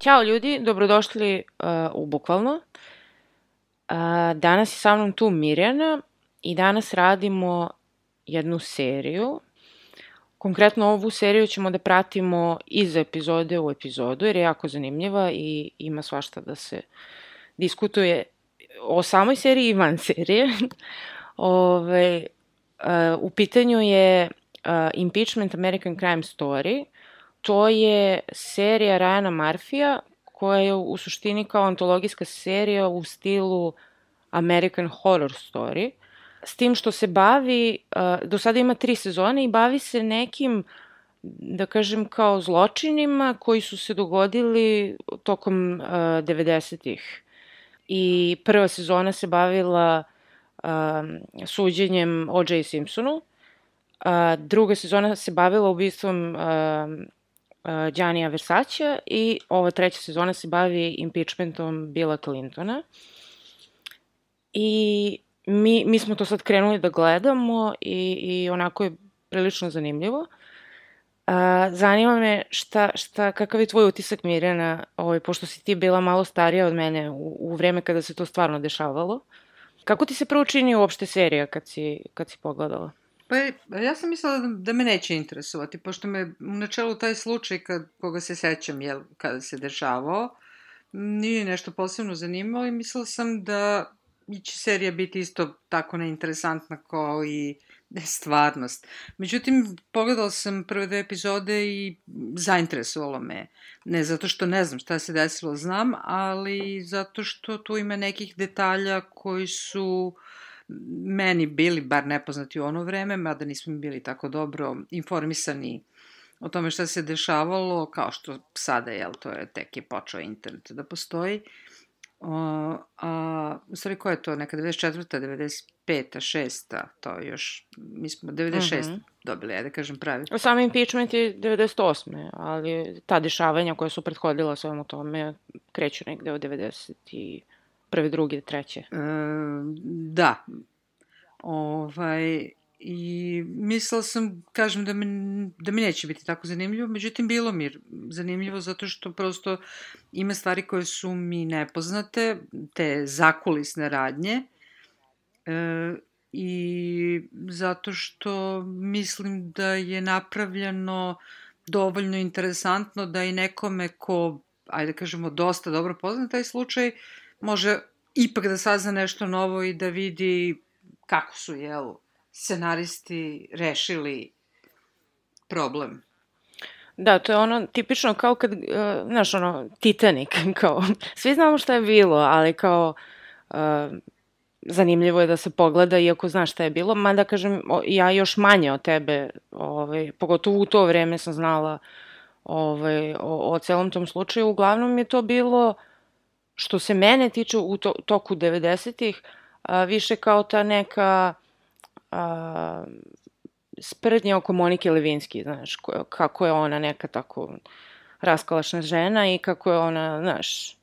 Ćao ljudi, dobrodošli uh, u Bukvalno. Uh, danas je sa mnom tu Mirjana i danas radimo jednu seriju. Konkretno ovu seriju ćemo da pratimo iz epizode u epizodu jer je jako zanimljiva i ima svašta da se diskutuje o samoj seriji i van serije. Ove, uh, u pitanju je uh, Impeachment American Crime Story – to je serija Ryana Marfija koja je u suštini kao antologijska serija u stilu American Horror Story. S tim što se bavi, do sada ima tri sezone i bavi se nekim, da kažem, kao zločinima koji su se dogodili tokom 90-ih. I prva sezona se bavila suđenjem O.J. Simpsonu, a druga sezona se bavila ubistvom uh, Giannia Versace i ova treća sezona se bavi impeachmentom Billa Clintona. I mi, mi smo to sad krenuli da gledamo i, i onako je prilično zanimljivo. Uh, zanima me šta, šta, kakav je tvoj utisak Mirjana, ovaj, pošto si ti bila malo starija od mene u, u vreme kada se to stvarno dešavalo. Kako ti se prvo čini uopšte serija kad si, kad si pogledala? Pa ja sam mislila da, da me neće interesovati, pošto me u načelu taj slučaj kad, koga se sećam, jel, kada se dešavao, nije nešto posebno zanimalo i mislila sam da će serija biti isto tako neinteresantna kao i stvarnost. Međutim, pogledala sam prve dve epizode i zainteresovalo me. Ne zato što ne znam šta se desilo, znam, ali zato što tu ima nekih detalja koji su uh, meni bili bar nepoznati u ono vreme, mada nismo bili tako dobro informisani o tome šta se dešavalo, kao što sada, jel, to je tek je počeo internet da postoji. O, a, u stvari, koja je to? Neka 94. 95. 6. To još, mi smo 96. Mm -hmm. dobili, ajde da kažem pravi. Sam impeachment je 98. Ali ta dešavanja koja su prethodila svemu tome kreću negde od 90. i prve, druge, treće. E, da. Ovaj, I mislila sam, kažem, da mi, da mi neće biti tako zanimljivo, međutim, bilo mi zanimljivo zato što prosto ima stvari koje su mi nepoznate, te zakulisne radnje, e, i zato što mislim da je napravljeno dovoljno interesantno da i nekome ko, ajde da kažemo, dosta dobro pozna taj slučaj, može ipak da sazna nešto novo i da vidi kako su, jel, scenaristi rešili problem. Da, to je ono tipično kao kad, uh, znaš, ono, Titanic, kao, svi znamo šta je bilo, ali kao, uh, zanimljivo je da se pogleda, iako znaš šta je bilo, mada kažem, ja još manje od tebe, ovaj, pogotovo u to vreme sam znala ovaj, o, o celom tom slučaju, uglavnom je to bilo uh, što se mene tiče u to, toku 90-ih, više kao ta neka a, sprednja oko Monike Levinski, znaš, ko, kako je ona neka tako raskalašna žena i kako je ona, znaš,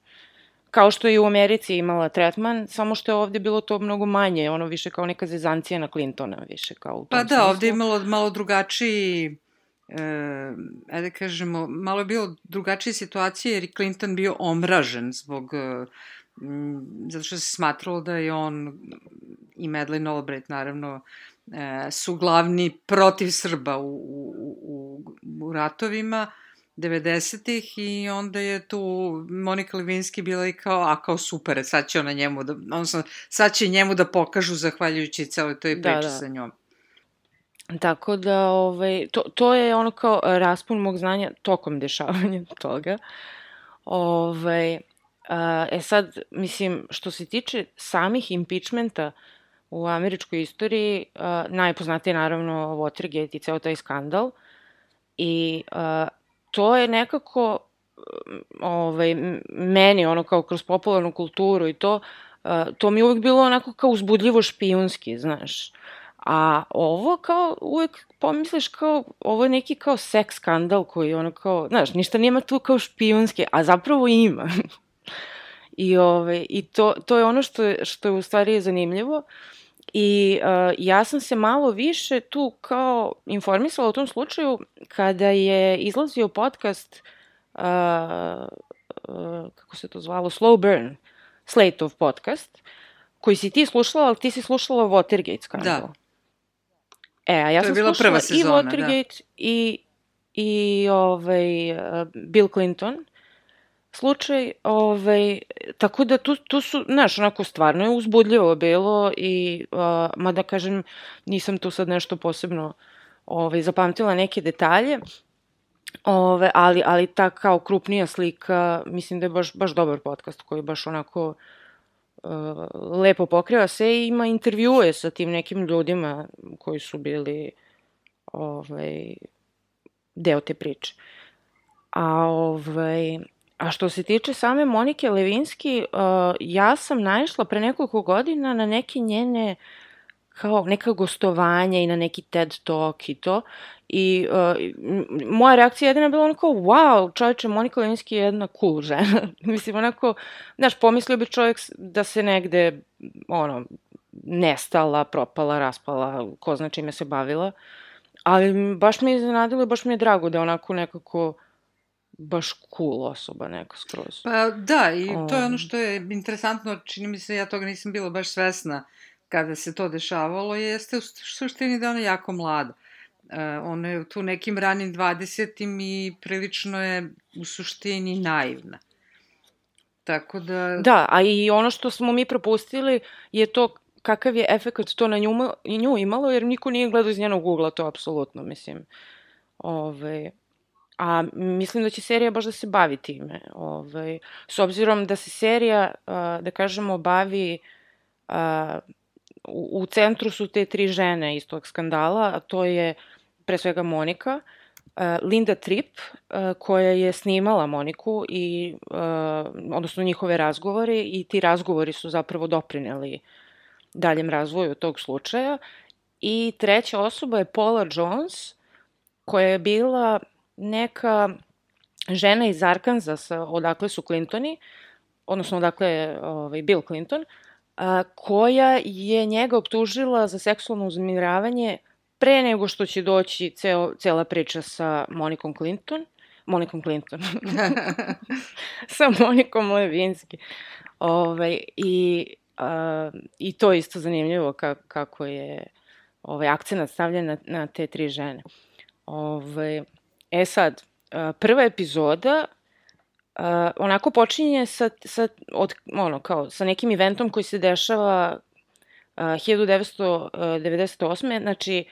kao što je i u Americi imala tretman, samo što je ovde bilo to mnogo manje, ono više kao neka zezancija na Clintona, više kao u tom Pa da, smislu. ovde je imalo malo drugačiji e, ajde da kažemo, malo je bilo drugačije situacije jer je Clinton bio omražen zbog, e, zato što se smatralo da je on i Madeleine Albright naravno e, su glavni protiv Srba u, u, u, u ratovima 90-ih i onda je tu Monika Levinski bila i kao, a kao super, sad će ona njemu da, odnosno, sad će njemu da pokažu zahvaljujući celoj toj priči da, da. sa njom. Tako da, ovaj, to, to je ono kao raspun mog znanja tokom dešavanja toga. Ovaj, a, e sad, mislim, što se tiče samih impeachmenta u američkoj istoriji, a, najpoznatiji je naravno Watergate i ceo taj skandal. I a, to je nekako ovaj, meni, ono kao kroz popularnu kulturu i to, uh, to mi je uvek bilo onako kao uzbudljivo špijunski, znaš. A ovo kao uvek pomisliš kao, ovo je neki kao seks skandal koji ono kao, znaš, ništa nema tu kao špijunski, a zapravo ima. I, ove, i to, to je ono što je, što je u stvari zanimljivo. I uh, ja sam se malo više tu kao informisala u tom slučaju kada je izlazio podcast uh, uh, kako se to zvalo, Slow Burn, Slateov podcast, koji si ti slušala, ali ti si slušala Watergate skandal. Da. E, a ja to sam slušala prva sezona, i da. Watergate da. i, i ovaj, uh, Bill Clinton slučaj, ovaj, tako da tu, tu su, znaš, onako stvarno je uzbudljivo bilo i, uh, mada kažem, nisam tu sad nešto posebno ovaj, zapamtila neke detalje, ove, ali, ali ta kao krupnija slika, mislim da je baš, baš dobar podcast koji baš onako uh, lepo pokriva se i ima intervjue sa tim nekim ljudima koji su bili ovaj, deo te priče. A ovaj, A što se tiče same Monike Levinski, uh, ja sam naišla pre nekoliko godina na neke njene kao neka gostovanja i na neki TED Talk i to. I uh, moja reakcija jedina bila onako, wow, čovječe, Monika Levinski je jedna cool žena. Mislim, onako, znaš, pomislio bi čovjek da se negde, ono, nestala, propala, raspala, ko zna čime se bavila. Ali baš me iznenadilo i baš mi je drago da onako nekako baš cool osoba neka skroz. Pa da, i to je ono um. što je interesantno, čini mi se, ja toga nisam bila baš svesna kada se to dešavalo, jeste u suštini da ona je jako mlada. Uh, ona je tu nekim ranim 20. i prilično je u suštini naivna. Tako da... Da, a i ono što smo mi propustili je to kakav je efekt to na nju, nju imalo, jer niko nije gledao iz njenog ugla, to apsolutno, mislim. Ove, A mislim da će serija baš da se bavi time. Ovaj, s obzirom da se serija, da kažemo, bavi u, centru su te tri žene iz tog skandala, a to je pre svega Monika, Linda Tripp, koja je snimala Moniku i, odnosno njihove razgovore i ti razgovori su zapravo doprineli daljem razvoju tog slučaja. I treća osoba je Paula Jones, koja je bila neka žena iz Arkansasa, odakle su Clintoni, odnosno odakle je ovaj, Bill Clinton, a, koja je njega optužila za seksualno uznemiravanje pre nego što će doći ceo, cela priča sa Monikom Clinton, Monikom Clinton, sa Monikom Levinski. Ovaj, i, a, I to je isto zanimljivo ka, kako je ovaj, akcenat stavljen na, na te tri žene. Ovaj, E sad, prva epizoda uh, onako počinje sa, sa, od, ono, kao, sa nekim eventom koji se dešava uh, 1998. Znači,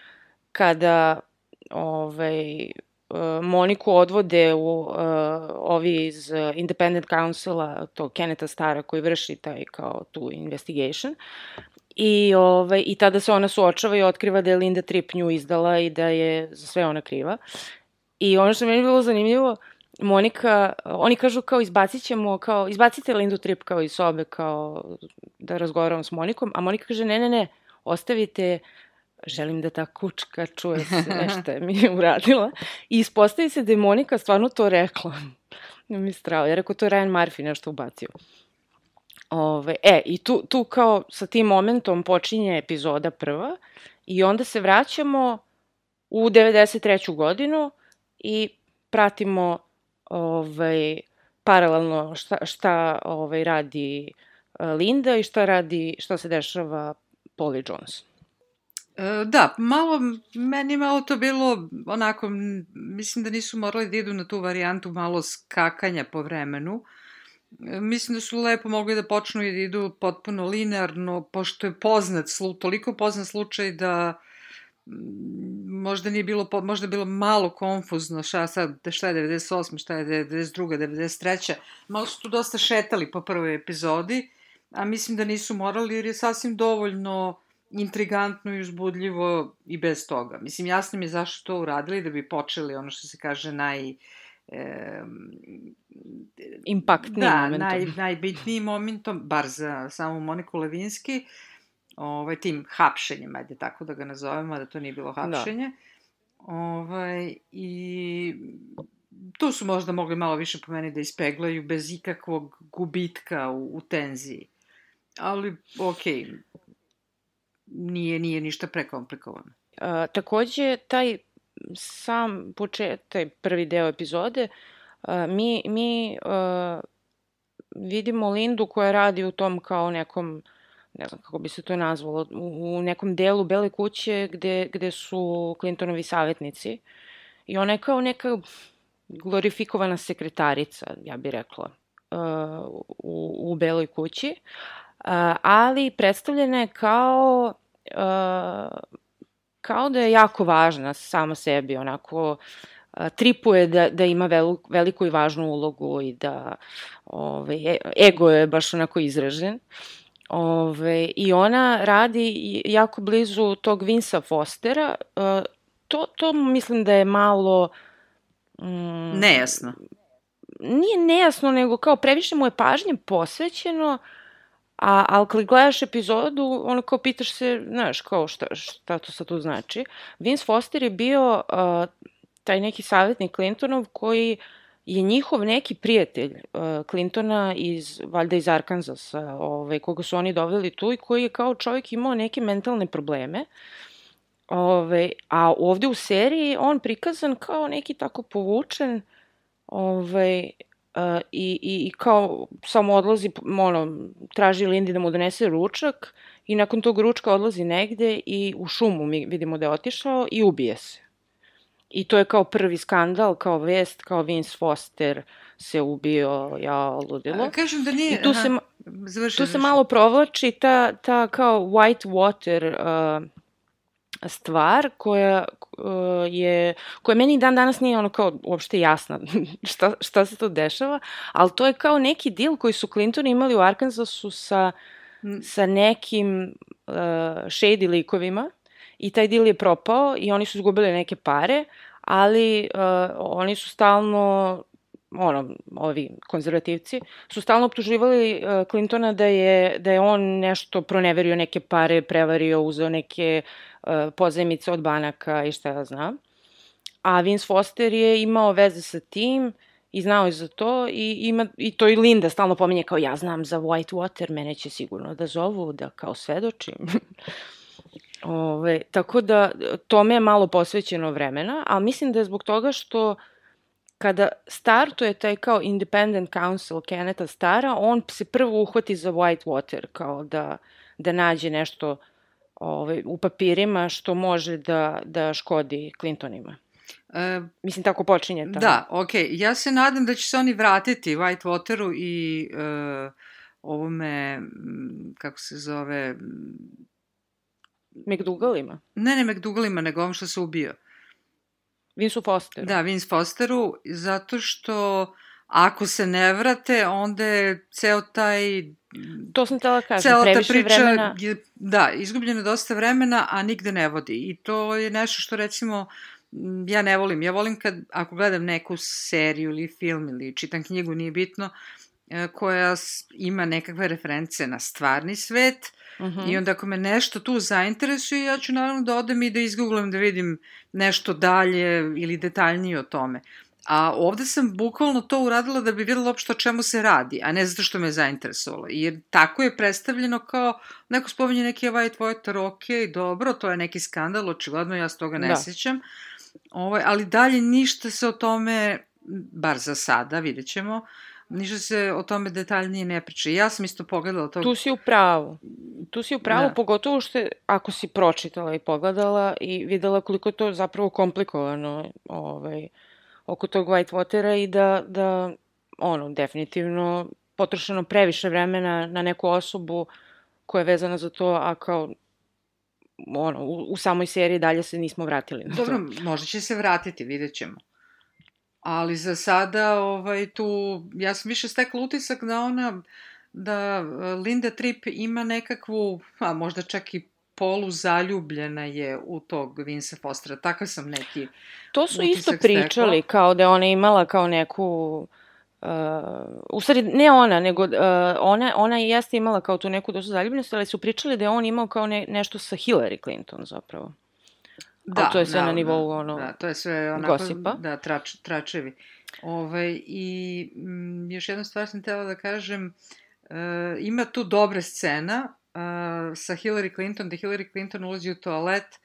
kada ovaj, uh, Moniku odvode u uh, ovi iz Independent Councila, to Keneta Stara koji vrši taj kao tu investigation, I, ovaj, I tada se ona suočava i otkriva da je Linda Tripp nju izdala i da je za sve ona kriva. I ono što meni bilo zanimljivo, Monika, oni kažu kao izbacit ćemo, kao izbacite Lindu Trip kao iz sobe, kao da razgovaram s Monikom, a Monika kaže ne, ne, ne, ostavite želim da ta kučka čuje sve što je mi uradila. I ispostavi se da je Monika stvarno to rekla. mi strao. Ja rekao, to je Ryan Murphy nešto ubacio. Ove, e, i tu, tu kao sa tim momentom počinje epizoda prva i onda se vraćamo u 93. godinu i pratimo ovaj, paralelno šta, šta ovaj, radi e, Linda i šta radi, šta se dešava Polly Jones. E, da, malo, meni malo to bilo onako, mislim da nisu morali da idu na tu varijantu malo skakanja po vremenu. E, mislim da su lepo mogli da počnu i da idu potpuno linearno, pošto je poznat, toliko poznat slučaj da možda nije bilo, možda je bilo malo konfuzno šta, sad, šta je 98, šta je 92, 93. Malo su tu dosta šetali po prvoj epizodi, a mislim da nisu morali jer je sasvim dovoljno intrigantno i uzbudljivo i bez toga. Mislim, jasno mi je zašto to uradili, da bi počeli ono što se kaže naj, e, Impaktnim da, momentom. naj, najbitnijim momentom, bar za samu Moniku Levinski, ovaj, tim hapšenjem, ajde tako da ga nazovemo, da to nije bilo hapšenje. Da. Ovaj, I tu su možda mogli malo više po meni da ispeglaju bez ikakvog gubitka u, u tenziji. Ali, okej, okay, nije, nije ništa prekomplikovano. A, takođe, taj sam počet, taj prvi deo epizode, a, mi, mi a, vidimo Lindu koja radi u tom kao nekom ne znam kako bi se to nazvalo, u, nekom delu Bele kuće gde, gde su Clintonovi savjetnici. I ona je kao neka glorifikovana sekretarica, ja bih rekla, u, u Beloj kući, ali predstavljena je kao kao da je jako važna sama sebi, onako tripuje da, da ima veliku i važnu ulogu i da ove, e, ego je baš onako izražen. Ove, I ona radi jako blizu tog Vinsa Fostera. To, to mislim da je malo... Mm, nejasno. Nije nejasno, nego kao previše mu je pažnje posvećeno, A, ali kad gledaš epizodu, ono kao pitaš se, znaš, kao šta, šta to sad tu znači. Vince Foster je bio uh, taj neki savjetnik Clintonov koji je njihov neki prijatelj uh, Clintona iz, valjda iz Arkansasa, ovaj, koga su oni doveli tu i koji je kao čovjek imao neke mentalne probleme. Ove, a ovde u seriji on prikazan kao neki tako povučen, ovaj, Uh, i, i, i kao samo odlazi, ono, traži Lindy da mu donese ručak i nakon tog ručka odlazi negde i u šumu mi vidimo da je otišao i ubije se. I to je kao prvi skandal, kao vest, kao Vince Foster se ubio, ja ludilo. A, kažem da nije... I tu, aha, se, završi, tu se malo provlači ta, ta kao white water uh, stvar koja uh, je, koja meni dan danas nije ono kao uopšte jasna šta, šta se to dešava, ali to je kao neki deal koji su Clinton imali u Arkansasu sa, mm. sa nekim uh, shady likovima i taj deal je propao i oni su izgubili neke pare, ali uh, oni su stalno ono, ovi konzervativci, su stalno optuživali uh, Clintona da je, da je on nešto proneverio neke pare, prevario, uzeo neke uh, pozajmice od banaka i šta ja znam. A Vince Foster je imao veze sa tim i znao je za to i, ima, i to i Linda stalno pominje kao ja znam za Whitewater, mene će sigurno da zovu, da kao svedočim. Ove, tako da tome je malo posvećeno vremena, ali mislim da je zbog toga što kada startuje taj kao independent council Keneta Stara, on se prvo uhvati za Whitewater, kao da, da nađe nešto ovaj, u papirima što može da, da škodi Clintonima. E, Mislim, tako počinje to. Da, okej. Okay. Ja se nadam da će se oni vratiti Whitewateru i uh, ovome, kako se zove... McDougalima? Ne, ne McDougalima, nego ovom što se ubio. Vince Fosteru. Da, Vince Fosteru, zato što ako se ne vrate, onda je ceo taj... To sam tela kažem, cela previše ta priča vremena... Je, da, izgubljeno dosta vremena, a nigde ne vodi. I to je nešto što recimo ja ne volim. Ja volim kad, ako gledam neku seriju ili film ili čitam knjigu, nije bitno, e, koja ima nekakve reference na stvarni svet, Uh -huh. I onda ako me nešto tu zainteresuje, ja ću naravno da odem i da izgooglam da vidim nešto dalje ili detaljnije o tome. A ovde sam bukvalno to uradila da bi videla uopšte o čemu se radi, a ne zato što me je zainteresovalo. Jer tako je predstavljeno kao, neko spominje neki White Water, ok, dobro, to je neki skandal, očigledno ja s toga ne da. sećam. Ovaj, ali dalje ništa se o tome, bar za sada, vidjet ćemo, uh, ništa se o tome detaljnije ne priča. Ja sam isto pogledala to. Tu si u pravu. Tu si u pravu, da. pogotovo što ako si pročitala i pogledala i videla koliko je to zapravo komplikovano ovaj, oko tog Whitewatera i da, da ono, definitivno potrošeno previše vremena na neku osobu koja je vezana za to, a kao ono, u, u samoj seriji dalje se nismo vratili na Dobro, to. Dobro, možda će se vratiti, vidjet ćemo. Ali za sada, ovaj, tu, ja sam više stekla utisak da ona, da e, Linda Tripp ima nekakvu, a možda čak i polu zaljubljena je u tog Vince Fostera. Takav sam neki To su isto stekla. pričali, kao da je ona imala kao neku... Uh, u stvari, ne ona, nego uh, ona, ona jeste imala kao tu neku došlu zaljubljenost, ali su pričali da je on imao kao ne, nešto sa Hillary Clinton zapravo. Ali to je sve na nivou, ono, Da, to je sve onako, gosipa. da, trač, tračevi. Ovaj, I mm, još jednu stvar sam htjela da kažem, e, ima tu dobra scena e, sa Hillary Clinton, da Hillary Clinton ulazi u toalet,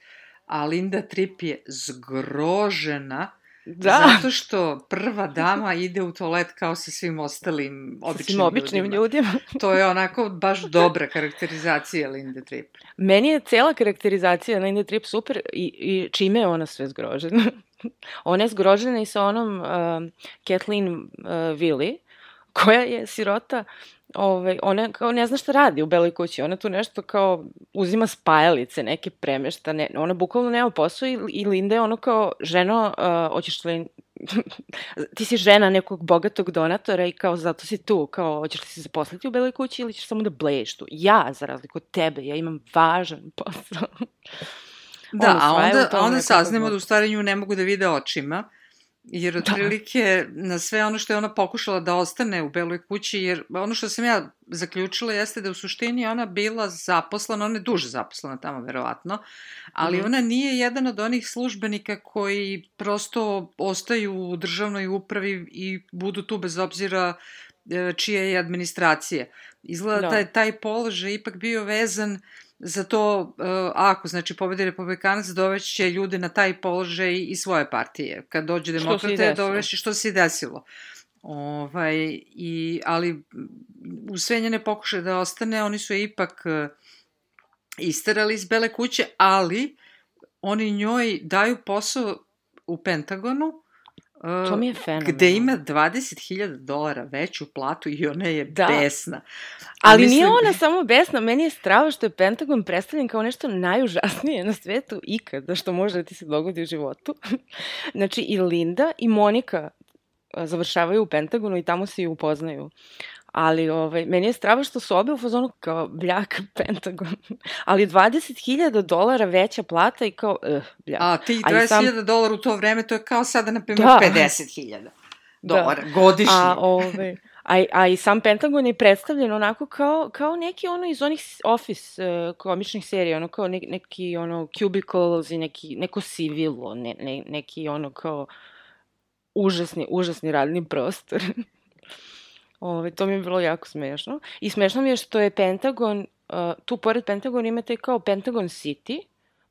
a Linda Tripp je zgrožena, Da, zato što prva dama ide u toalet kao sa svim ostalim sa običnim, svim običnim ljudima. ljudima. To je onako baš dobra karakterizacija Linde Tripp. Meni je cela karakterizacija Linda Tripp super i, i čime je ona sve zgrožena. ona je zgrožena i sa onom uh, Kathleen uh, Willy, koja je sirota, ovaj, ona kao ne zna šta radi u Beloj kući, ona tu nešto kao uzima spajalice, neke premešta, ne, ona bukvalno nema posao i, i Linda je ono kao, ženo, uh, hoćeš li ti si žena nekog bogatog donatora i kao zato si tu, kao hoćeš li se zaposliti u beloj kući ili ćeš samo da bleješ tu. Ja, za razliku od tebe, ja imam važan posao. Da, a onda, a onda saznamo da u stvari nju ne mogu da vide očima, jer otprilike na sve ono što je ona pokušala da ostane u Beloj kući, jer ono što sam ja zaključila jeste da u suštini ona bila zaposlena, ona je duže zaposlena tamo verovatno, ali Mhm. ona nije jedan od onih službenika koji prosto ostaju u državnoj upravi i budu tu bez obzira e, čija je administracija. Izgleda Da. da je taj položaj ipak bio vezan za to, uh, ako, znači, pobedi republikanac, doveće ljude na taj položaj i svoje partije. Kad dođe demokrate, dovešće što se i desilo. Ovaj, i, ali u sve njene pokušaje da ostane, oni su je ipak uh, isterali iz Bele kuće, ali oni njoj daju posao u Pentagonu, uh, To mi je fenomenalno. gde ima 20.000 dolara veću platu i ona je Da. besna. Ali Mislim- nije ona samo besna, meni je strava što je Pentagon predstavljen kao nešto najužasnije na svetu ikada što može da ti se dogodi u životu. znači i Linda i Monika završavaju u Pentagonu i tamo se i upoznaju. Ali ovaj, meni je strava što su obe u fazonu kao bljak Pentagon. Ali 20.000 dolara veća plata i kao, uh, bljak. A ti A i sam- 20.000 dolara u to vreme, to je kao sada, na primjer, Da. 50.000 dolara godišnje. A, ove, a, a i sam Pentagon je predstavljen onako kao, kao neki ono iz onih Office uh, komičnih serija, ono kao ne, neki ono cubicles i neki, neko sivilo, ne, ne, neki ono kao užasni, užasni radni prostor. Ove, to mi je bilo jako smešno. I smešno mi je što je Pentagon, uh, tu pored Pentagona imate kao Pentagon City,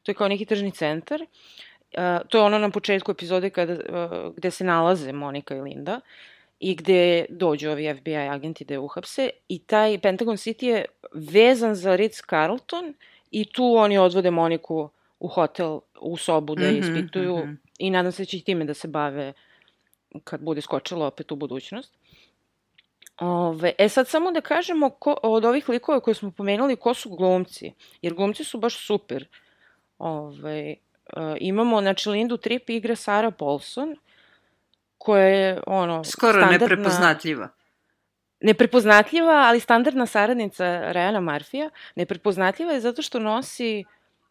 to je kao neki tržni centar. Uh, to je ono na početku epizode kada, uh, gde se nalaze Monika i Linda i gde dođu ovi FBI agenti da je uhapse i taj Pentagon City je vezan za Ritz-Carlton i tu oni odvode Moniku u hotel, u sobu da je Mhm, ispituju mhm. i nadam se da će i time da se bave kad bude skočilo opet u budućnost. Ove, e sad samo da kažemo ko, od ovih likova koje smo pomenuli ko su glumci, jer glumci su baš super. Ove, uh, imamo, znači Lindu Tripp igra Sara Paulson, koja je ono... Skoro standardna- neprepoznatljiva. neprepoznatljiva, ali standardna saradnica Ryana Marfija. Neprepoznatljiva je zato što nosi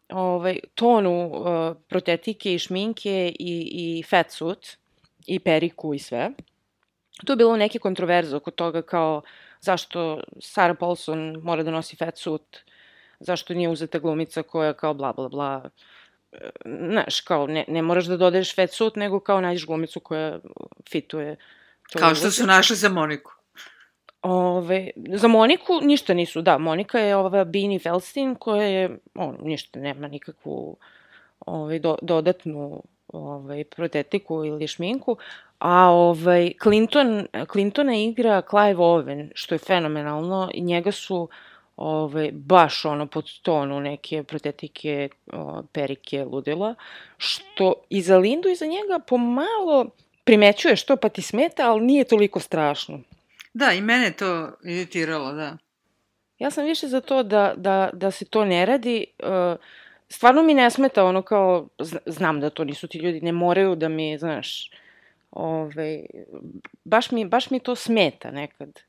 ovaj, tonu uh, protetike i šminke i, i fatsuit i periku i sve. Tu je bilo neke kontroverze oko toga kao zašto Sarah Paulson mora da nosi fatsuit, zašto nije uzeta glumica koja kao bla bla bla. E, Znaš, kao ne, ne moraš da dodaješ fatsuit, nego kao nađeš glumicu koja fituje. Kao što su našli za Moniku. Ove, za Moniku ništa nisu, da, Monika je ova Bini Feldstein koja je, on, ništa, nema nikakvu ovaj, do, dodatnu ovaj, protetiku ili šminku, a ovaj, Clinton, Clintona igra Clive Owen, što je fenomenalno, i njega su ovaj, baš ono pod tonu neke protetike, o, perike, ludila, što i za Lindu i za njega pomalo primećuješ to pa ti smeta, ali nije toliko strašno. Da, i mene to iritiralo, da. Ja sam više za to da, da, da se to ne radi. Uh, stvarno mi ne smeta ono kao, zna- znam da to nisu ti ljudi, ne moraju da mi, znaš, ovaj, baš, mi, baš mi to smeta nekad.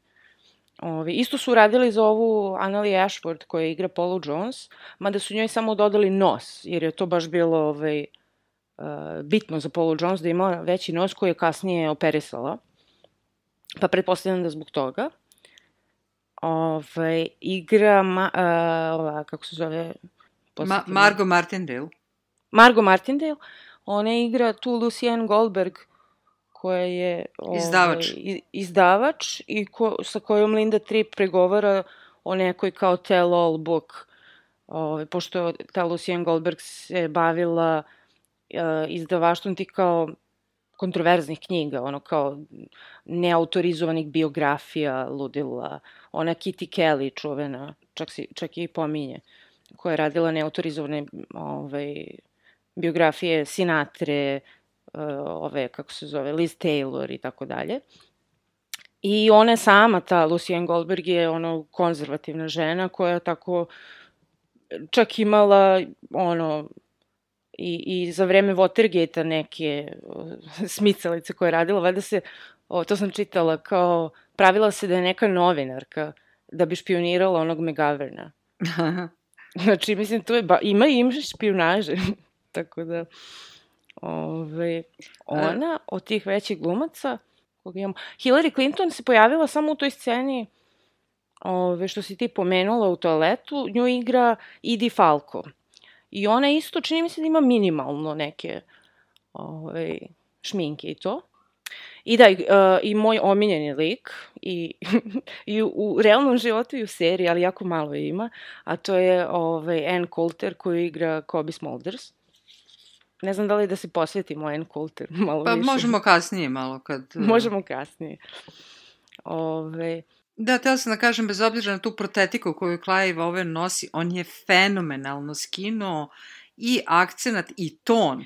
Ove, isto su radili za ovu Annalie Ashford koja igra Paulu Jones, mada su njoj samo dodali nos, jer je to baš bilo ovaj, uh, bitno za Paulu Jones da ima veći nos koji je kasnije operisala. Pa pretpostavljam da zbog toga. Ove, igra, ma, uh, ova, kako se zove? Ma, Margo Martindale. Margo Martindale. Ona igra tu Lucienne Goldberg, koja je ovaj, izdavač, izdavač i ko, sa kojom Linda Tripp pregovara o nekoj kao tell all book. Ovaj, pošto ta Lucienne Goldberg se bavila uh, izdavaštvom ti kao kontroverznih knjiga, ono kao neautorizovanih biografija ludila, ona Kitty Kelly čuvena, čak, si, čak i pominje, koja je radila neautorizovane ovaj, biografije Sinatre, ove, kako se zove, Liz Taylor i tako dalje. I ona sama, ta Lucienne Goldberg, je ono konzervativna žena koja tako čak imala ono i, i za vreme Watergate-a neke uh, smicalice koje je radila, valjda se, o, to sam čitala, kao pravila se da je neka novinarka da bi špionirala onog Megaverna. znači, mislim, to je, ba, ima i ima špionaže. Tako da, ove, ona od tih većih glumaca, koga imamo, Hillary Clinton se pojavila samo u toj sceni ove, što si ti pomenula u toaletu, nju igra Idi Falco. I ona isto, čini mi se da ima minimalno neke ove, šminke i to. I da, uh, i moj omiljeni lik, i, i u, u realnom životu i u seriji, ali jako malo ima, a to je ovaj, Ann Coulter koju igra Kobe Smulders. Ne znam da li da se posvetimo Ann Coulter malo pa, više. Pa možemo kasnije malo kad... Uh... Možemo kasnije. Ove, Da, tela sam da kažem, bez obzira na tu protetiku koju Clive ove nosi, on je fenomenalno skinuo i akcenat i ton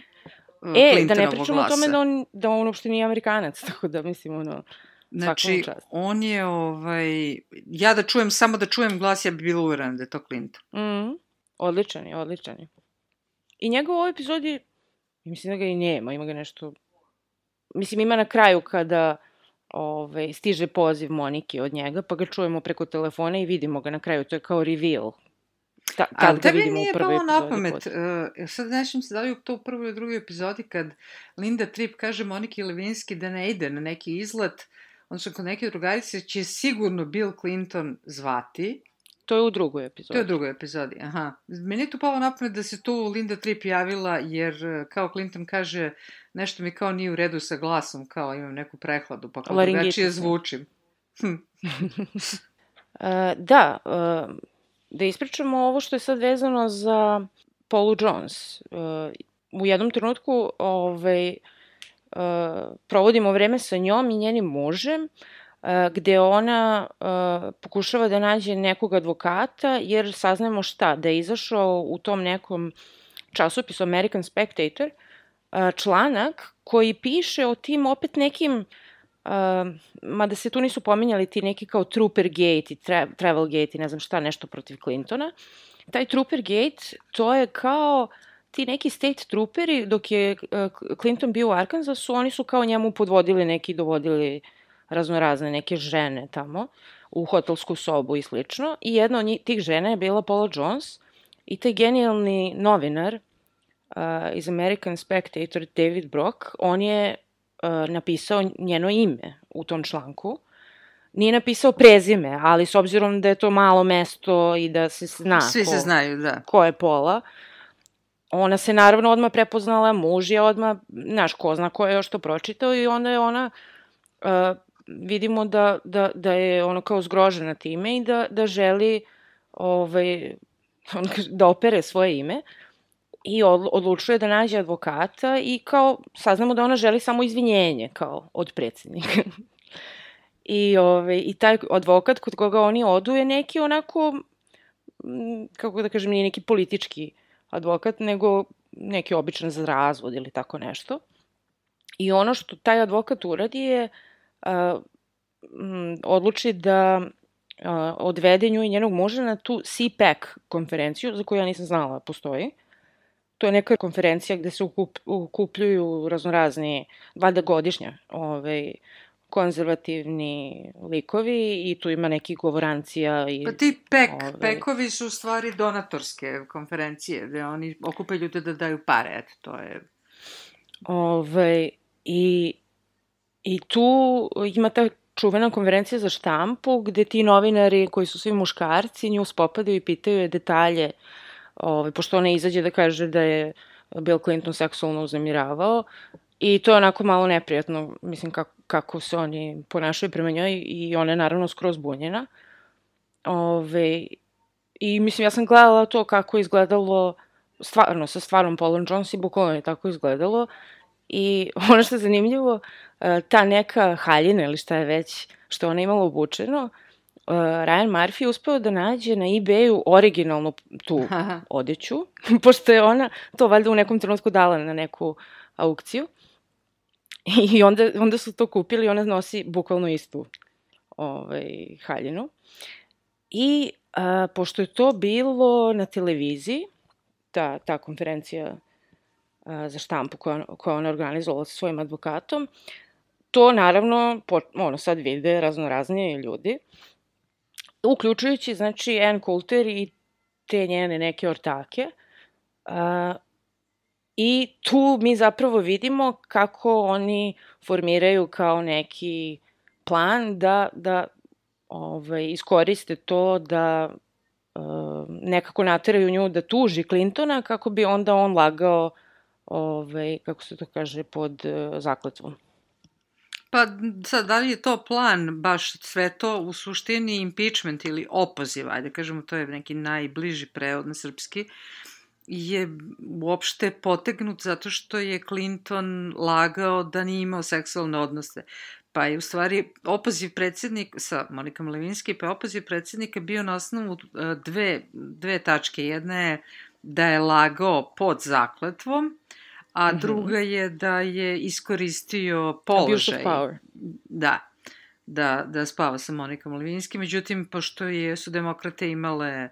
E, da ne pričamo o tome da on, da on uopšte nije Amerikanac, tako da mislim, ono, Znači, on je, ovaj, ja da čujem, samo da čujem glas, ja bi bila uverena da je to Clinton. Mm, odličan je, odličan je. I njegov ovoj epizodi, mislim da ga i nema, ima ga nešto, mislim ima na kraju kada ovaj, stiže poziv Monike od njega, pa ga čujemo preko telefona i vidimo ga na kraju, to je kao reveal Ta, kad A tebi nije palo na pamet, uh, sad nešam se da li to u prvoj ili drugoj epizodi kad Linda Tripp kaže Moniki Levinski da ne ide na neki izlet, odnosno kod neke drugarice će sigurno Bill Clinton zvati. To je u drugoj epizodi. To je u drugoj epizodi, aha. Meni je tu palo na pamet da se tu Linda Tripp javila, jer e, kao Clinton kaže, nešto mi kao nije u redu sa glasom, kao imam neku prehladu, pa kao drugačije zvučim. uh, da, uh, da ispričamo ovo što je sad vezano za Paulu Jones. Uh, u jednom trenutku ovaj, uh, provodimo vreme sa njom i njenim mužem, uh, gde ona uh, pokušava da nađe nekog advokata, jer saznamo šta, da je izašao u tom nekom časopisu American Spectator uh, članak koji piše o tim opet nekim Uh, mada se tu nisu pominjali ti neki kao Trooper Gate i tra Travel Gate i ne znam šta, nešto protiv Clintona. Taj Trooper Gate, to je kao ti neki state trooperi, dok je uh, Clinton bio u Arkansasu, oni su kao njemu podvodili neki, dovodili raznorazne neke žene tamo u hotelsku sobu i slično. I jedna od njih, tih žena je bila Paula Jones i taj genijalni novinar uh, iz American Spectator, David Brock, on je uh, napisao njeno ime u tom članku. Nije napisao prezime, ali s obzirom da je to malo mesto i da se zna Svi ko, se znaju, da. ko je Pola, ona se naravno odmah prepoznala, muž je odmah, znaš, ko zna ko je još to pročitao i onda je ona, uh, vidimo da, da, da je ono kao zgrožena time i da, da želi ovaj, on, da opere svoje ime. Uh, i odlučuje da nađe advokata i kao saznamo da ona želi samo izvinjenje kao od predsednika. I, ove, I taj advokat kod koga oni odu je neki onako, kako da kažem, nije neki politički advokat, nego neki običan za razvod ili tako nešto. I ono što taj advokat uradi je m, odluči da odvede nju i njenog muža na tu CPAC konferenciju, za koju ja nisam znala da postoji. To je neka konferencija gde se ukup, ukupljuju raznorazni, valjda godišnja, ovaj, konzervativni likovi i tu ima neki govorancija i... Pa ti pek, Ovaj. pekovi su u stvari donatorske konferencije, gde oni okupe ljude da daju pare, eto, to je... Ove, i, I tu ima ta čuvena konferencija za štampu gde ti novinari koji su svi muškarci nju spopadaju i pitaju je detalje, ove, pošto ona izađe da kaže da je Bill Clinton seksualno uznemiravao i to je onako malo neprijatno, mislim kako, kako se oni ponašaju prema njoj i ona je naravno skroz bunjena. Ove, I mislim, ja sam gledala to kako je izgledalo stvarno, sa stvarnom Paulom Jones i bukvalno je tako izgledalo. I ono što je zanimljivo, e, ta neka haljina ili šta je već, što ona imala obučeno, e, Ryan Murphy je uspeo da nađe na eBayu originalnu tu odeću, pošto je ona to valjda u nekom trenutku dala na neku aukciju. I onda, onda su to kupili i ona nosi bukvalno istu ovaj, haljinu. I a, pošto je to bilo na televiziji, ta, ta konferencija za štampu koja, koja ona organizovala sa svojim advokatom, to naravno, po, ono, sad vide raznorazni ljudi, uključujući, znači, Ann Coulter i te njene neke ortake, a, I tu mi zapravo vidimo kako oni formiraju kao neki plan da, da ovaj, iskoriste to da uh, nekako nateraju nju da tuži Clintona kako bi onda on lagao ovaj, kako se to kaže, pod uh, zakletvom. Pa sad, da li je to plan, baš sve to u suštini impeachment ili opoziv, ajde kažemo, to je neki najbliži prevod na srpski, je uopšte potegnut zato što je Clinton lagao da nije imao seksualne odnose. Pa je u stvari opoziv predsednik sa Monikom Levinski, pa je opoziv predsednika bio na osnovu e, dve, dve tačke. Jedna je da je lagao pod zakletvom, a Mhm. druga je da je iskoristio Abuse položaj. power. Da, da, da spava sa Monikom Levinski. Međutim, pošto je, su demokrate imale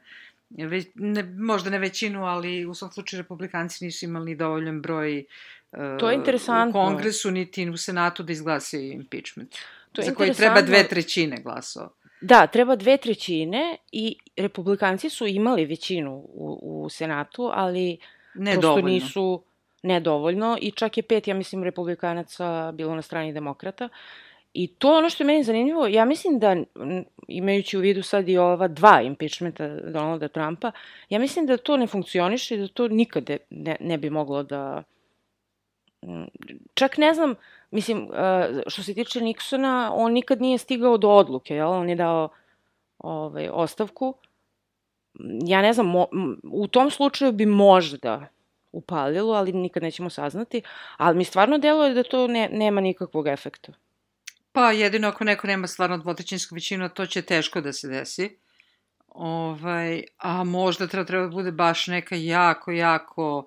već, ne, možda ne većinu, ali u svom slučaju republikanci nisu imali dovoljan broj uh, To je interesantno. u kongresu niti u senatu da izglasaju impeachment. To je za koji treba dve trećine glasova. Da, treba dve trećine i republikanci su imali većinu u, u Senatu, ali Ne prosto dovoljno. nisu nedovoljno i čak je pet, ja mislim, republikanaca bilo na strani demokrata. I to ono što je meni zanimljivo. Ja mislim da, imajući u vidu sad i ova dva impeachmenta Donalda Trumpa, ja mislim da to ne funkcioniše i da to nikada ne, ne bi moglo da... Čak ne znam, mislim, uh, što se tiče Nixona, on nikad nije stigao do odluke, jel? On je dao ovaj, ostavku. Ja ne znam, mo, u tom slučaju bi možda upalilo, ali nikad nećemo saznati. Ali mi stvarno deluje da to ne, nema nikakvog efekta. Pa jedino ako neko nema stvarno dvotrećinsku većinu, to će teško da se desi. Ovaj, a možda treba, treba da bude baš neka jako, jako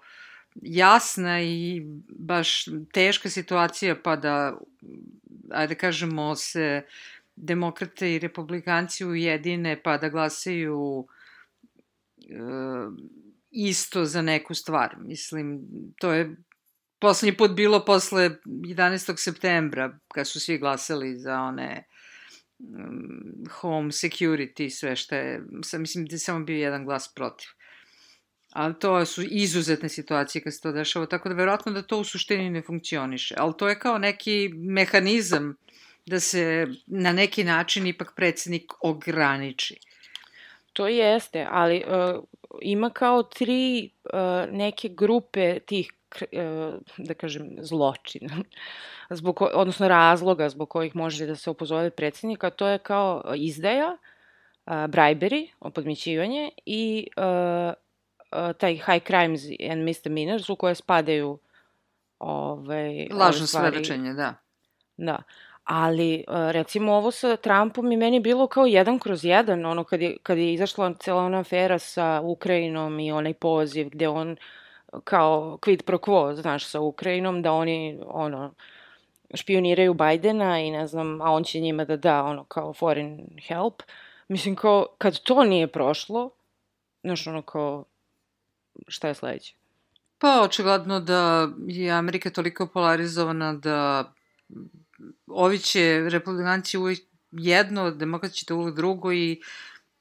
jasna i baš teška situacija pa da, ajde kažemo, se demokrate i republikanci ujedine pa da glasaju e, isto za neku stvar. Mislim, to je poslednji put bilo posle 11. septembra, kad su svi glasali za one um, home security, sve što je, sam, mislim da je samo bio jedan glas protiv. Ali to su izuzetne situacije kad se to dešava, tako da verovatno da to u suštini ne funkcioniše. Ali to je kao neki mehanizam da se na neki način ipak predsednik ograniči. To jeste, ali uh, ima kao tri uh, neke grupe tih, uh, da kažem, zločina, zbog odnosno razloga zbog kojih može da se opozove predsednika, to je kao izdaja, uh, bribery, opodmićivanje i uh, uh, taj high crimes and misdemeanors u koje spadaju ovaj, Lažno ove svedočenje, da. Da. Ali, uh, recimo, ovo sa Trumpom i meni bilo kao jedan kroz jedan, ono, kad je, kad je izašla cela ona afera sa Ukrajinom i onaj poziv gde on kao quid pro quo, znaš, sa Ukrajinom, da oni, ono, špioniraju Bajdena i ne znam, a on će njima da da, ono, kao foreign help. Mislim, kao, kad to nije prošlo, znaš, ono, kao, šta je sledeće? Pa, očigledno da je Amerika toliko polarizovana da ovi će republikanci uvijek jedno, demokrati će uvijek drugo i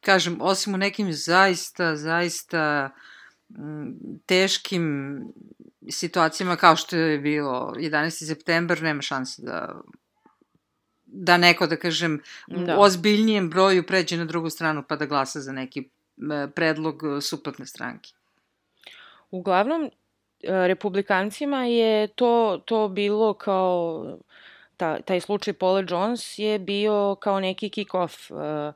kažem, osim u nekim zaista, zaista m, teškim situacijama kao što je bilo 11. september, nema šanse da da neko, da kažem, da. ozbiljnijem broju pređe na drugu stranu pa da glasa za neki predlog suprotne stranke. Uglavnom, republikancima je to, to bilo kao, ta, taj slučaj Paula Jones je bio kao neki kick-off uh,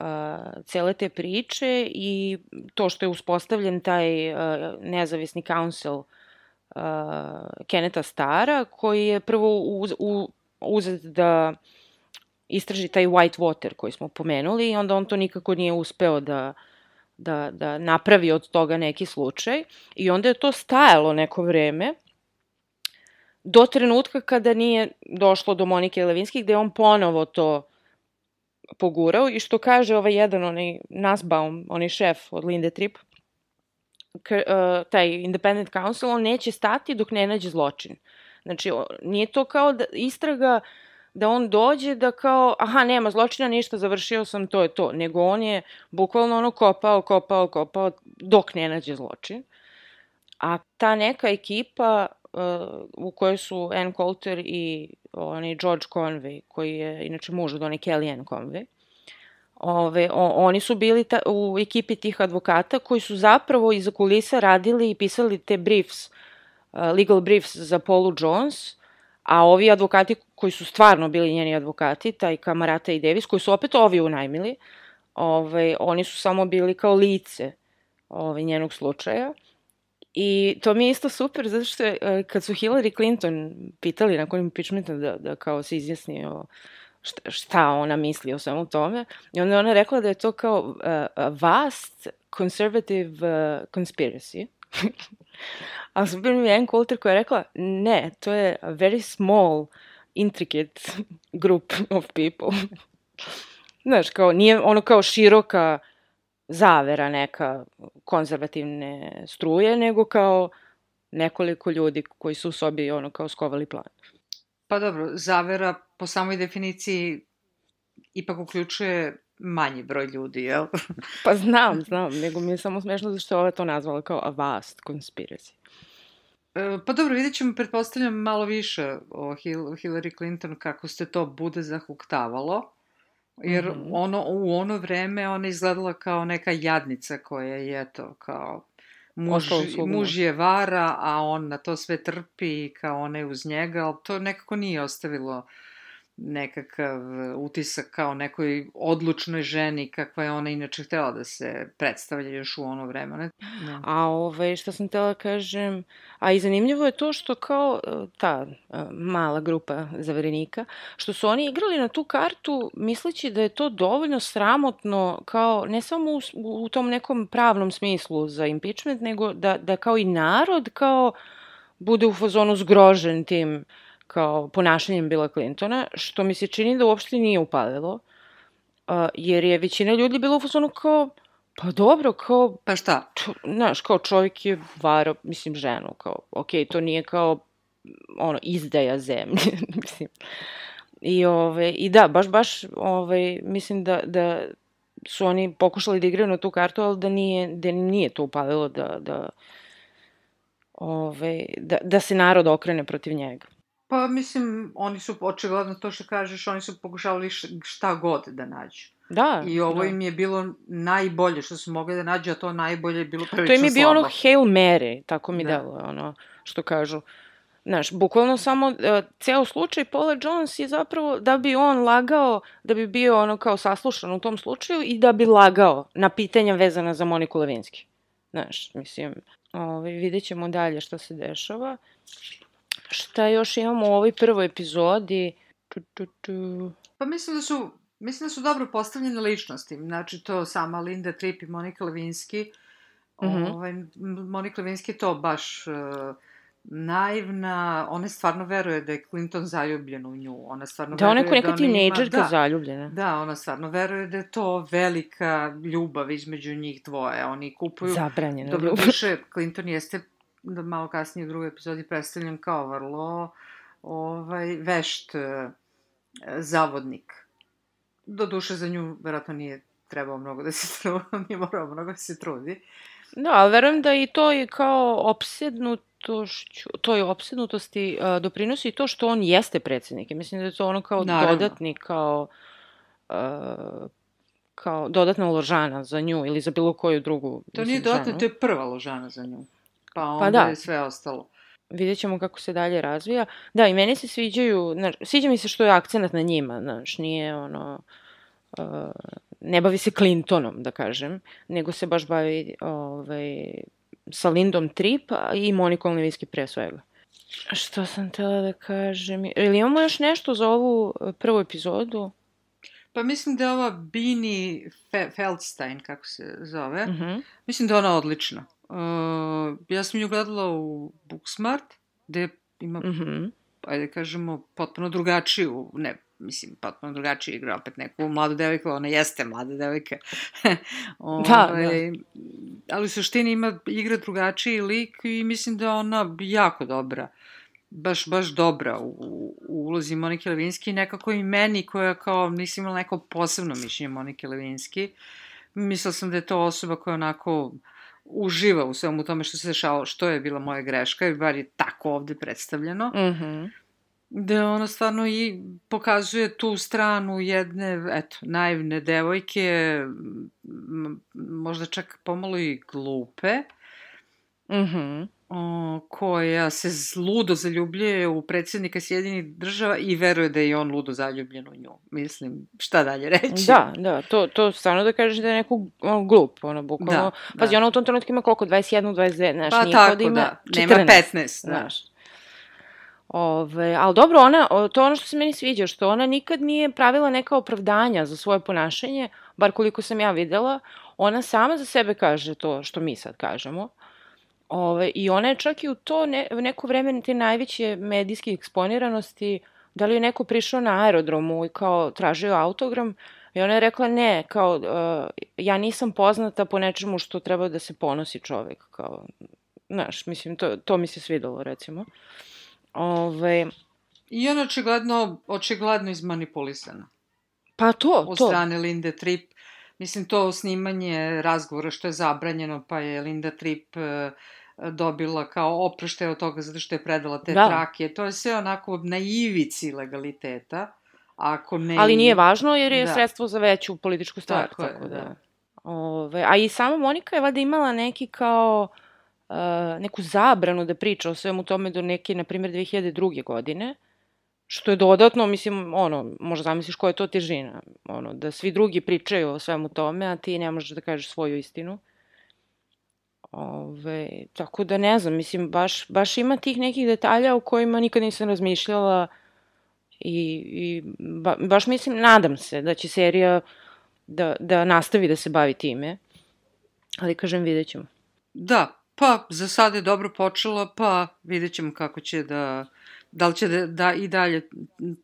uh, cele te priče i to što je uspostavljen taj uh, nezavisni council uh, Keneta Stara, koji je prvo uz, u, uzet da istraži taj white water koji smo pomenuli i onda on to nikako nije uspeo da, da, da napravi od toga neki slučaj i onda je to stajalo neko vreme do trenutka kada nije došlo do Monike Levinski gde on ponovo to pogurao i što kaže ovaj jedan, onaj Nasbaum, onaj šef od Linde Trip, k, uh, taj Independent Council, on neće stati dok ne nađe zločin. Znači, nije to kao da istraga da on dođe da kao, aha, nema zločina, ništa, završio sam, to je to. Nego on je bukvalno ono kopao, kopao, kopao, dok ne nađe zločin. A ta neka ekipa u kojoj su Ann Coulter i onaj George Conway, koji je inače muž od one Kellyanne Conway, Ove, o, oni su bili ta, u ekipi tih advokata koji su zapravo iza kulisa radili i pisali te briefs, uh, legal briefs za Paulu Jones, a ovi advokati koji su stvarno bili njeni advokati, taj Kamarata i Davis, koji su opet ovi unajmili, ove, oni su samo bili kao lice ove, njenog slučaja. I to mi je isto super, zato što je, e, kad su Hillary Clinton pitali nakon impeachmenta da, da kao se izjasni o šta, šta ona misli o svemu tome, i onda ona rekla da je to kao uh, vast conservative uh, conspiracy. A super mi je Ann Coulter koja je rekla, ne, to je a very small, intricate group of people. Znaš, kao, nije ono kao široka zavera neka konzervativne struje, nego kao nekoliko ljudi koji su u sobi ono kao skovali plan. Pa dobro, zavera po samoj definiciji ipak uključuje manji broj ljudi, jel? pa znam, znam, nego mi je samo smešno zašto je ova to nazvala kao a vast conspiracy. E, pa dobro, vidjet ćemo, pretpostavljam, malo više o Hillary Clinton kako ste to bude zahuktavalo. Jer mm -hmm. ono, u ono vreme ona izgledala kao neka jadnica koja je, eto, kao muž, muž je vara, a on na to sve trpi kao ona je uz njega, ali to nekako nije ostavilo uh, nekakav utisak kao nekoj odlučnoj ženi kakva je ona inače htela da se predstavlja još u ono vreme. Ne? A ove, šta sam htela da kažem, a i zanimljivo je to što kao e, ta e, mala grupa zaverenika, što su oni igrali na tu kartu misleći da je to dovoljno sramotno kao ne samo u, u tom nekom pravnom smislu za impeachment, nego da, da kao i narod kao bude u fazonu zgrožen tim uh, kao ponašanjem Bila Clintona, što mi se čini da uopšte nije upalilo, uh, jer je većina ljudi bila u fazonu kao, pa dobro, kao... Pa šta? Čo, znaš, kao čovjek je varo, mislim, ženu, kao, okej, okay, to nije kao, ono, izdaja zemlje, mislim. I, ove, I da, baš, baš, ove, mislim da, da su oni pokušali da igraju na tu kartu, ali da nije, da nije to upalilo da, da, ove, da, da se narod okrene protiv njega. Pa mislim, oni su očigledno to što kažeš, oni su pokušavali šta god da nađu. Da. I ovo da. im je bilo najbolje što su mogli da nađu, a to najbolje je bilo prilično slabo. To im je bio ono Hail Mary, tako mi da. deluje, ono, što kažu. Znaš, bukvalno samo, uh, ceo slučaj Paula Jones je zapravo da bi on lagao, da bi bio ono kao saslušan u tom slučaju i da bi lagao na pitanja vezana za Moniku Levinski. Znaš, mislim, ovaj, vidjet ćemo dalje šta se dešava. Šta još imamo u ovoj prvoj epizodi? Tu, tu, tu. Pa mislim da su Mislim da su dobro postavljene ličnosti. Znači, to sama Linda Tripp i Monika Levinski. Mm -hmm. ovaj, Monika Levinski je to baš uh, naivna. Ona stvarno veruje da je Clinton zaljubljen u nju. Ona stvarno da, ona je neka da tinejdžerka da, zaljubljena. Da, ona stvarno veruje da je to velika ljubav između njih dvoje. Oni kupuju... Zabranjena ljubav. Dobro, Clinton jeste da malo kasnije u drugoj epizodi predstavljen kao vrlo ovaj, vešt e, zavodnik. Do duše za nju verovatno nije trebao mnogo da se trudi, nije morao mnogo da se trudi. Da, ali verujem da i to je kao opsednutošću, toj opsednutosti uh, doprinosi to što on jeste predsednik. I mislim da je to ono kao Naravno. dodatni, kao, uh, kao dodatna ložana za nju ili za bilo koju drugu To mislim, nije dodatno, ženu. to je prva ložana za nju. Pa onda Pa da. je sve ostalo. Vidjet ćemo kako se dalje razvija. Da, i meni se sviđaju, znaš, sviđa mi se što je akcenat na njima, znaš, nije ono, uh, ne bavi se Clintonom, da kažem, nego se baš bavi ovaj, sa Lindom Tripp a i Monikom Levinsky pre svega. Što sam tela da kažem? Ili imamo još nešto za ovu eh, prvu epizodu? Pa mislim da je ova Bini Fe Feldstein, kako se zove, Uh -huh. mislim da je ona odlična. Uh, ja sam nju gledala u Booksmart, gde ima, Uh -huh. ajde da kažemo, potpuno drugačiju, ne, mislim, potpuno drugačiju igra, opet neku mladu devojku, ona jeste mlada devojka. Da, Ovaj, Ali u suštini ima, igra drugačiji lik i mislim da je ona jako dobra. Baš, baš dobra u, u ulozi Monike Levinski. Nekako i meni koja kao nisam imala neko posebno mišljenje Monike Levinski. Mislila sam da je to osoba koja onako uživa u svemu tome što se dešavalo, što je bila moja greška, i bar je tako ovde predstavljeno Uh -huh. da ona stvarno i pokazuje tu stranu jedne, eto, naivne devojke, možda čak pomalo i glupe, Uh -huh. Koja se ludo zaljubljuje u predsjednika Sjedinih država i veruje da je on ludo zaljubljen u nju. Mislim, šta dalje reći? Da, da, to, to stvarno da kažeš da je neko ono, glup, ono, bukvalno. Da, Pazi, da. ona u tom trenutku ima koliko, 21, 22, znaš, Pa nije tako, da ima da. 14, Nema 15, da. znaš. Ove, ali dobro, ona, to je ono što se meni sviđa, što ona nikad nije pravila neka opravdanja za svoje ponašanje, bar koliko sam ja videla, ona sama za sebe kaže to što mi sad kažemo. Ove, I ona je čak i u to ne, neko vreme te najveće medijske eksponiranosti, da li je neko prišao na aerodromu i kao tražio autogram, i ona je rekla ne, kao, uh, ja nisam poznata po nečemu što treba da se ponosi čovek, kao, znaš, mislim, to, to mi se svidelo, recimo. Ove, I ona očigledno, očigledno izmanipulisana. pa to, od to. strane Linde Tripp. Mislim, to snimanje razgovora što je zabranjeno, pa je Linda Tripp e, dobila kao oproštaj od toga zato što je predala te Da. trake. To je sve onako na ivici legaliteta. Ako ne... Ali nije važno jer je Da. sredstvo za veću političku stvar. Tako je, tako da. da. Ove, a i sama Monika je valjda imala neki kao uh, neku zabranu da priča o svemu tome do neke, na primjer, 2002. godine, što je dodatno, mislim, ono, možda zamisliš koja je to težina, ono, da svi drugi pričaju o svemu tome, a ti ne možeš da kažeš svoju istinu. Ove, tako da ne znam, mislim, baš, baš ima tih nekih detalja o kojima nikad nisam razmišljala i, i ba, baš mislim, nadam se da će serija da, da nastavi da se bavi time, ali kažem, vidjet ćemo. Da, pa za sad je dobro počela, pa vidjet ćemo kako će da... Da li će da, da i dalje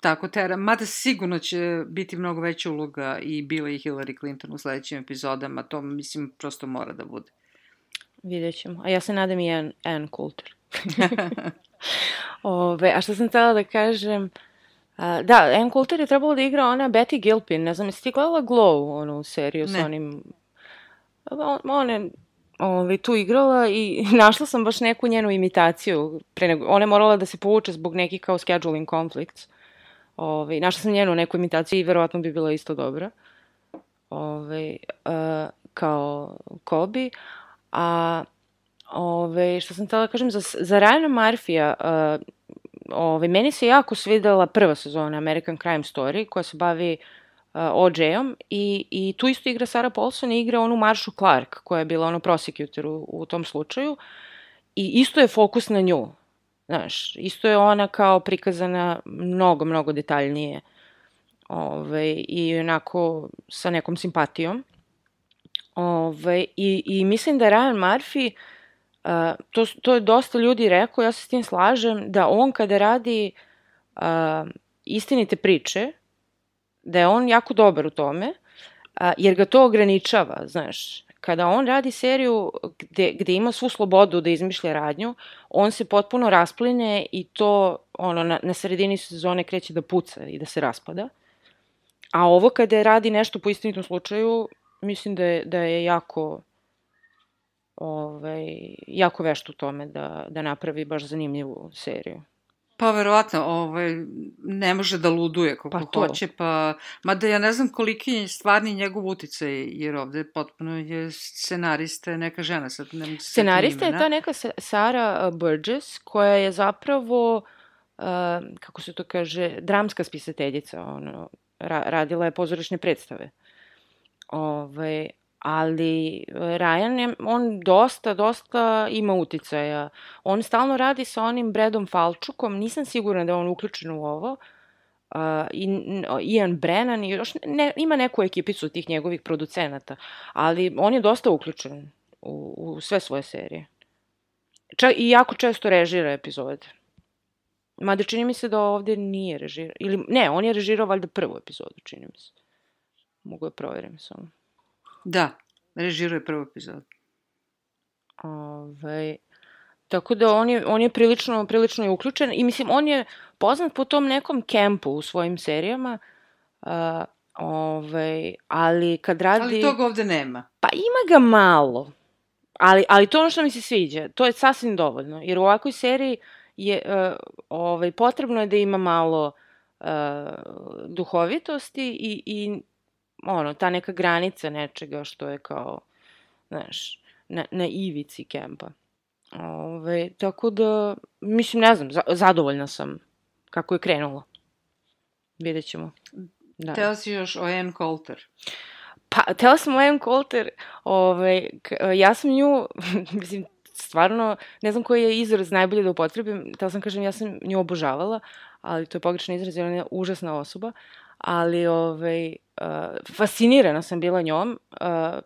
tako tera. Mada sigurno će biti mnogo veća uloga i Bila i Hillary Clinton u sledećim epizodama. To, mislim, prosto mora da bude. Vidjet ćemo. A ja se nadam i Ann, Ann Coulter. Ove, a što sam htela da kažem... A, da, Ann Coulter je trebalo da igra ona Betty Gilpin. Ne znam, jesi ti gledala Glow, onu seriju Ne. sa onim... On, ona je ovaj, tu igrala i našla sam baš neku njenu imitaciju. Pre nego, ona je morala da se povuče zbog nekih kao scheduling conflicts. Ovaj, našla sam njenu neku imitaciju i verovatno bi bila isto dobra. Ovaj, uh, kao Kobe. A ove, što sam htela da kažem, za, za Ryana Murphy-a, uh, ove, meni se jako svidela prva sezona American Crime Story, koja se bavi OJ-om i, i tu isto igra Sarah Paulson i igra onu Marshu Clark, koja je bila ono prosecutor u, u tom slučaju. I isto je fokus na nju. Znaš, isto je ona kao prikazana mnogo, mnogo detaljnije. Ove, I onako sa nekom simpatijom. Ove, i, I mislim da Ryan Murphy, uh, to, to je dosta ljudi rekao, ja se s tim slažem, da on kada radi uh, istinite priče, da je on jako dobar u tome, uh, jer ga to ograničava, znaš. kada on radi seriju gde, gde ima svu slobodu da izmišlja radnju, on se potpuno raspline i to ono, na, na sredini sezone kreće da puca i da se raspada. A ovo kada radi nešto po istinitom slučaju, mislim da je, da je jako ovaj, jako vešt u tome da, da napravi baš zanimljivu seriju. Pa verovatno, ovaj, ne može da luduje koliko Pa to. hoće, pa... Mada ja ne znam koliki je stvarni njegov uticaj, jer ovde potpuno je scenarista neka žena, sad ne mogu Scenarista je ta neka Sa- Sara uh, Burgess, koja je zapravo, uh, kako se to kaže, dramska spisateljica. Ono, ra radila je pozorišne predstave. Ove, ali uh, Ryan je, on dosta, dosta ima uticaja. On stalno radi sa onim Bradom Falčukom, nisam sigurna da je on uključen u ovo. Uh, i, Ian Brennan još ne, ima neku ekipicu tih njegovih producenata, ali on je dosta uključen u, u sve svoje serije. Čak i jako često režira epizode. Mada čini mi se da ovde nije režirao. Ili, ne, on je režirao valjda prvu epizodu, čini mi se. Mogu da proverim samo. Da, režirao je prvu epizodu. Ovaj, tako da on je, on je prilično, prilično je uključen i mislim, on je poznat po tom nekom kempu u svojim serijama, uh, ovaj, ali kad radi... Ali toga ovde nema. Pa ima ga malo, ali, ali to je ono što mi se sviđa. To je sasvim dovoljno, jer u ovakvoj seriji je, uh, ovaj, potrebno je da ima malo uh, duhovitosti i, i ono, ta neka granica nečega što je kao, znaš, na, na ivici kempa. Ove, tako da, mislim, ne znam, za, zadovoljna sam kako je krenulo. Vidjet ćemo. Da. Teo si još o Ann Coulter. Pa, tela sam Ann Coulter, ovaj, k- ja sam nju, mislim, stvarno, ne znam koji je izraz najbolje da upotrebim, tela sam kažem, ja sam nju obožavala, ali to je pogrešan izraz, jer ona je užasna osoba, ali ovaj, uh, fascinirana sam bila njom, uh,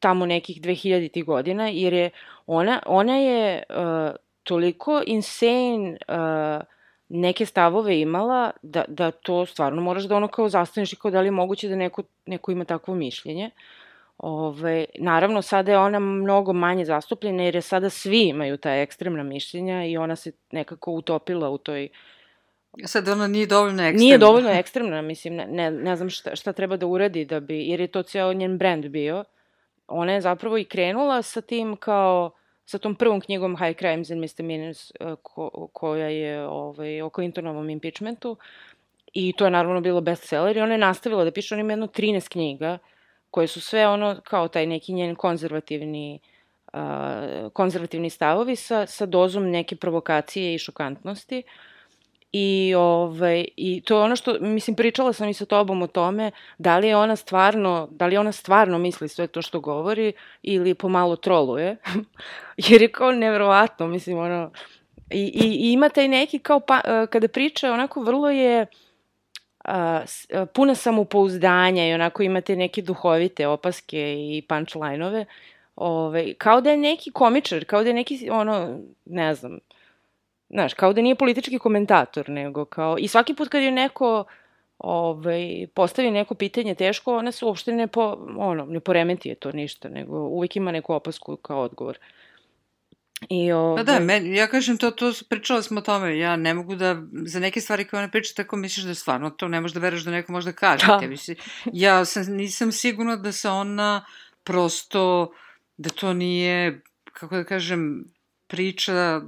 tamo nekih 2000 godina, jer je ona, ona je uh, toliko insane uh, neke stavove imala da, da to stvarno moraš da ono kao zastaneš i kao da li je moguće da neko, neko ima takvo mišljenje. Ove, naravno, sada je ona mnogo manje zastupljena jer je sada svi imaju ta ekstremna mišljenja i ona se nekako utopila u toj... Sad ona nije dovoljno ekstremna. Nije dovoljno ekstremna, mislim, ne, ne, znam šta, šta treba da uradi da bi, jer je to ceo njen brand bio. Ona je zapravo i krenula sa tim kao sa tom prvom knjigom High Crimes and Misdemeanors uh, ko, koja je ovaj, o Clintonovom impeachmentu i to je naravno bilo bestseller i ona je nastavila da piše, ona ima jedno 13 knjiga koje su sve ono kao taj neki njen konzervativni uh, konzervativni stavovi sa, sa dozom neke provokacije i šokantnosti. I, ovaj, I to je ono što, mislim, pričala sam i sa tobom o tome, da li je ona stvarno, da li ona stvarno misli sve to što govori ili pomalo troluje. Jer je kao neverovatno, mislim, ono, i, i, i ima taj neki kao, pa, uh, kada priča, onako vrlo je uh, s- uh, puna samopouzdanja i onako imate neke duhovite opaske i punchline-ove, Ove, kao da je neki komičar, kao da je neki, ono, ne znam, znaš, kao da nije politički komentator, nego kao, i svaki put kad je neko ovaj, postavi neko pitanje teško, ona se uopšte ne, po, ono, ne poremeti je to ništa, nego uvijek ima neku opasku kao odgovor. I, ovaj, Pa da, men, ja kažem to, to pričala smo o tome, ja ne mogu da, za neke stvari koje ona priča, tako misliš da je stvarno to ne možeš da veruješ da neko može da kaže. Da. Tebi ja sam, nisam sigurna da se ona prosto, da to nije, kako da kažem, priča,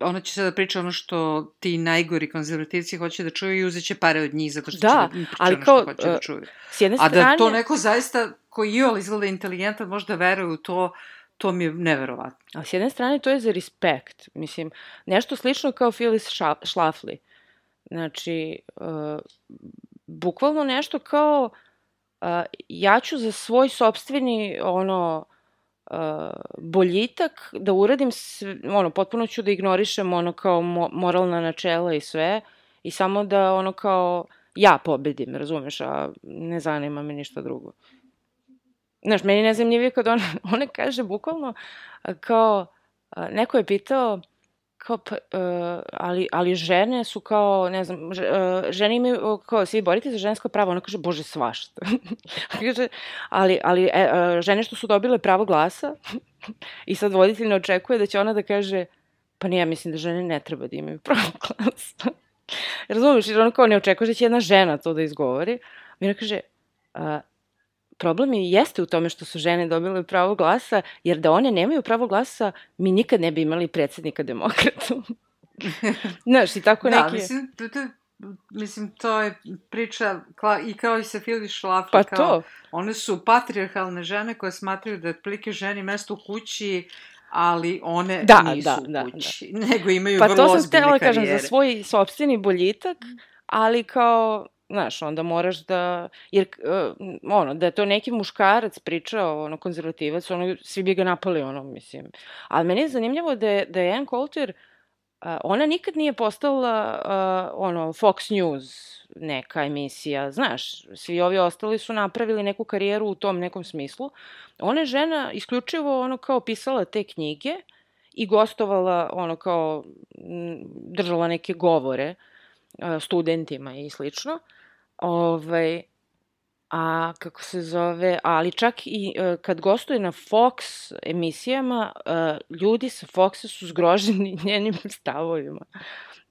ona će sada da priča ono što ti najgori konzervativci hoće da čuju i uzet će pare od njih zato što Da, će da ali ono kao, što hoće da e, čuju. s jedne A strane... da to neko zaista, koji iole izgleda inteligentan, može da veruje u to, to mi je neverovatno. A s jedne strane to je za respekt. Mislim, nešto slično kao Phyllis Schlafly. Znači, uh, bukvalno nešto kao uh, ja ću za svoj sobstveni ono boljitak da uradim sve, ono potpuno ću da ignorišem ono kao mo moralna načela i sve i samo da ono kao ja pobedim, razumeš, a ne zanima me ništa drugo. Znaš, meni je nezemljivije kad ona, ona kaže bukvalno kao, neko je pitao kao, pa, uh, ali, ali žene su kao, ne znam, uh, žene imaju, kao, svi borite za žensko pravo, ona kaže, bože, svašta. kaže, ali, ali e, uh, žene što su dobile pravo glasa i sad voditelj ne očekuje da će ona da kaže, pa nije, ja mislim da žene ne treba da imaju pravo glasa. Razumiješ, jer ona kao ne očekuje da će jedna žena to da izgovori. Mira kaže, problem je jeste u tome što su žene dobile pravo glasa, jer da one nemaju pravo glasa, mi nikad ne bi imali predsednika demokratu. Znaš, i tako da, neki... Da, mislim, to, to, mislim, to je priča kla, i kao i sa Fili Šlafli. Pa kao, to. One su patriarhalne žene koje smatraju da je otprilike ženi mesto u kući, ali one da, nisu da, u da, kući, da. nego imaju pa vrlo to sam ozbiljne htela karijere. kažem za svoj sobstveni boljitak, ali kao znaš, onda moraš da, jer, uh, ono, da je to neki muškarac pričao, ono, konzervativac, ono, svi bi ga napali, ono, mislim. Ali meni je zanimljivo da je, da je Ann Coulter, uh, ona nikad nije postala, uh, ono, Fox News neka emisija, znaš, svi ovi ostali su napravili neku karijeru u tom nekom smislu. Ona je žena isključivo, ono, kao pisala te knjige i gostovala, ono, kao, držala neke govore, studentima i slično. Ovaj, a kako se zove, ali čak i uh, kad gostuje na Fox emisijama, uh, ljudi sa Foxa su zgroženi njenim stavovima.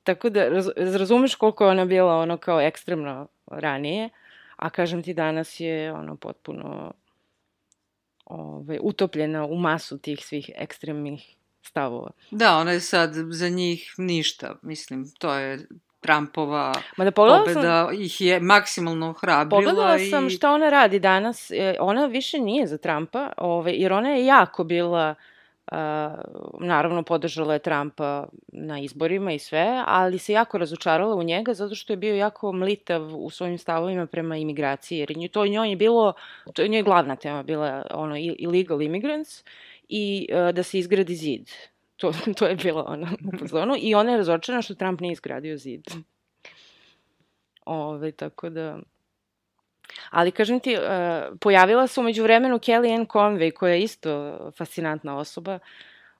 Tako da raz, razumeš koliko je ona bila ono kao ekstremno ranije, a kažem ti danas je ono potpuno ovaj, utopljena u masu tih svih ekstremnih stavova. Da, ona je sad za njih ništa, mislim, to je Trumpova Ma da pobeda sam, ih je maksimalno ohrabrila. Pogledala i... sam šta ona radi danas. E, ona više nije za Trumpa, ove, jer ona je jako bila Uh, naravno podržala je Trumpa na izborima i sve, ali se jako razočarala u njega zato što je bio jako mlitav u svojim stavovima prema imigraciji, jer to njoj je bilo, to je njoj glavna tema bila ono illegal immigrants i uh, da se izgradi zid. To, to je bilo ono u pozonu i ona je razočarana što Trump nije izgradio zid. Ove, tako da... Ali, kažem ti, uh, pojavila se umeđu vremenu Kellyanne Conway, koja je isto fascinantna osoba,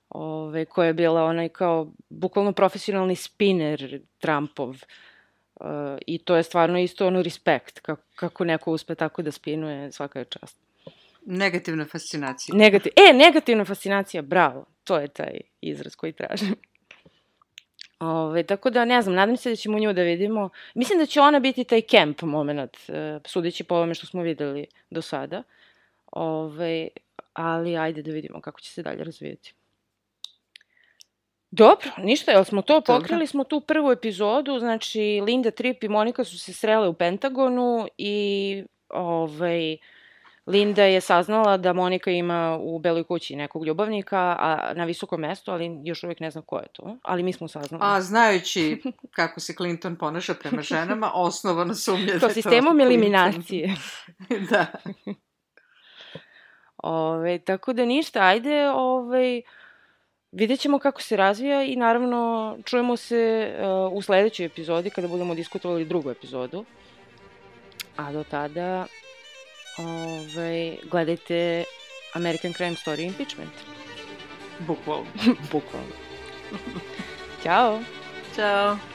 ove, koja je bila onaj kao bukvalno profesionalni spinner Trumpov. Uh, I to je stvarno isto ono respekt, kako, kako neko uspe tako da spinuje, svaka je čast. Negativna fascinacija. Negativ, e, negativna fascinacija, bravo. To je taj izraz koji tražim. Ove, tako da, ne znam, nadam se da ćemo nju da vidimo. Mislim da će ona biti taj camp moment, e, sudeći po ovome što smo videli do sada. Ove, ali ajde da vidimo kako će se dalje razvijeti. Dobro, ništa, jel smo to pokrili, smo tu prvu epizodu, znači Linda Tripp i Monika su se srele u Pentagonu i ovaj, Linda je saznala da Monika ima u Beloj kući nekog ljubavnika a, na visokom mestu, ali još uvijek ne znam ko je to. Ali mi smo saznali. A znajući kako se Clinton ponaša prema ženama, osnovano sumnje da to sistemom eliminacije. da. Ove, tako da ništa, ajde, ovaj, vidjet ćemo kako se razvija i naravno čujemo se uh, u sledećoj epizodi kada budemo diskutovali drugu epizodu. A do tada ovaj, gledajte American Crime Story Impeachment. Bukvalno. Bukvalno. Ćao. Ćao.